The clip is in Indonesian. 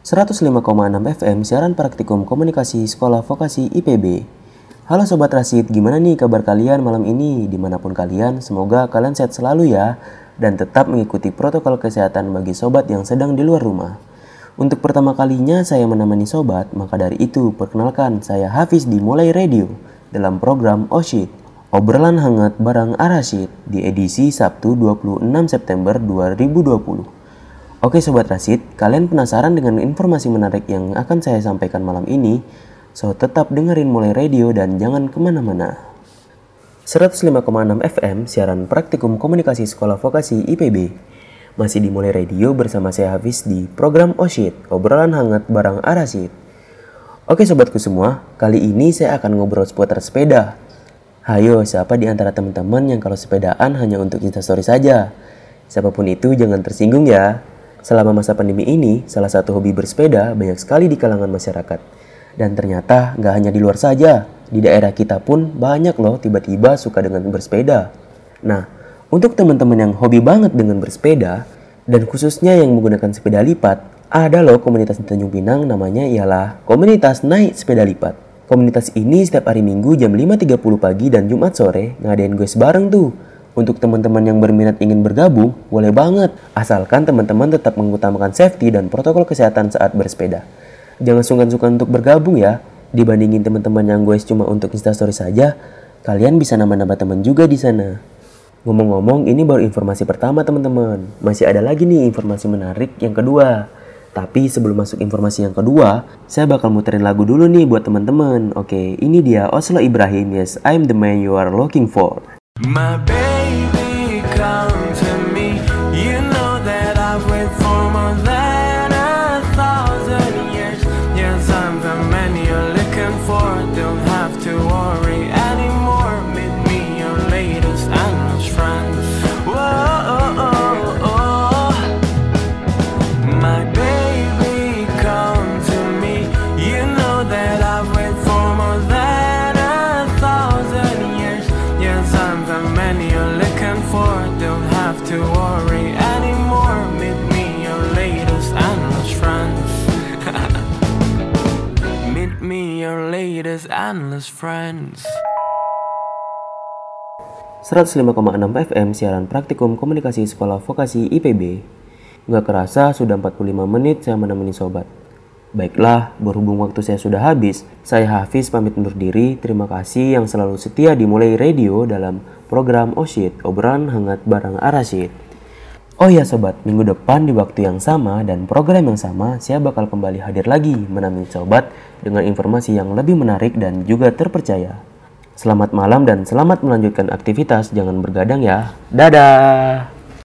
105,6 FM siaran praktikum komunikasi sekolah vokasi IPB. Halo Sobat Rasid, gimana nih kabar kalian malam ini? Di mana pun kalian, semoga kalian sehat selalu ya. Dan tetap mengikuti protokol kesehatan bagi sobat yang sedang di luar rumah. Untuk pertama kalinya saya menemani sobat, maka dari itu perkenalkan saya Hafiz di Mulai Radio dalam program Oshit. Obrolan hangat barang Arasid di edisi Sabtu 26 September 2020. Oke Sobat Rasid, kalian penasaran dengan informasi menarik yang akan saya sampaikan malam ini? So tetap dengerin mulai radio dan jangan ke mana-mana. 105,6 FM siaran praktikum komunikasi sekolah vokasi IPB. Masih dimulai radio bersama saya Hafiz di program Oshit, obrolan hangat barang Arasid. Oke sobatku semua, kali ini saya akan ngobrol seputar sepeda. Hayo, siapa di antara teman-teman yang kalau sepedaan hanya untuk instastory saja? Siapa pun itu jangan tersinggung ya. Selama masa pandemi ini, salah satu hobi bersepeda banyak sekali di kalangan masyarakat. Dan ternyata nggak hanya di luar saja, di daerah kita pun banyak loh tiba-tiba suka dengan bersepeda. Nah, untuk teman-teman yang hobi banget dengan bersepeda, dan khususnya yang menggunakan sepeda lipat, ada loh komunitas di Tanjung Pinang namanya ialah Komunitas Naik Sepeda Lipat. Komunitas ini setiap hari Minggu jam 5.30 pagi dan Jumat sore ngadain gue bareng tuh untuk teman-teman yang berminat ingin bergabung, boleh banget. Asalkan teman-teman tetap mengutamakan safety dan protokol kesehatan saat bersepeda. Jangan sungkan-sungkan untuk bergabung ya. Dibandingin teman-teman yang gue cuma untuk instastory saja, kalian bisa nambah-nambah teman juga di sana. Ngomong-ngomong, ini baru informasi pertama teman-teman. Masih ada lagi nih informasi menarik yang kedua. Tapi sebelum masuk informasi yang kedua, saya bakal muterin lagu dulu nih buat teman-teman. Oke, ini dia Oslo Ibrahim, Yes, I'm the man you are looking for. My baby, come to me. Man you're looking for. Don't have to worry anymore. Meet me your latest and most friends. Meet me your latest endless friends. 105,6 FM siaran praktikum komunikasi sekolah vokasi IPB. Nggak kerasa sudah 45 menit saya menemani sobat. Baiklah, berhubung waktu saya sudah habis, saya Hafiz pamit undur diri. Terima kasih yang selalu setia dimulai radio dalam program Oshit, obrolan hangat barang Arasid. Oh ya sobat, minggu depan di waktu yang sama dan program yang sama, saya bakal kembali hadir lagi menemani sobat dengan informasi yang lebih menarik dan juga terpercaya. Selamat malam dan selamat melanjutkan aktivitas, jangan bergadang ya. Dadah!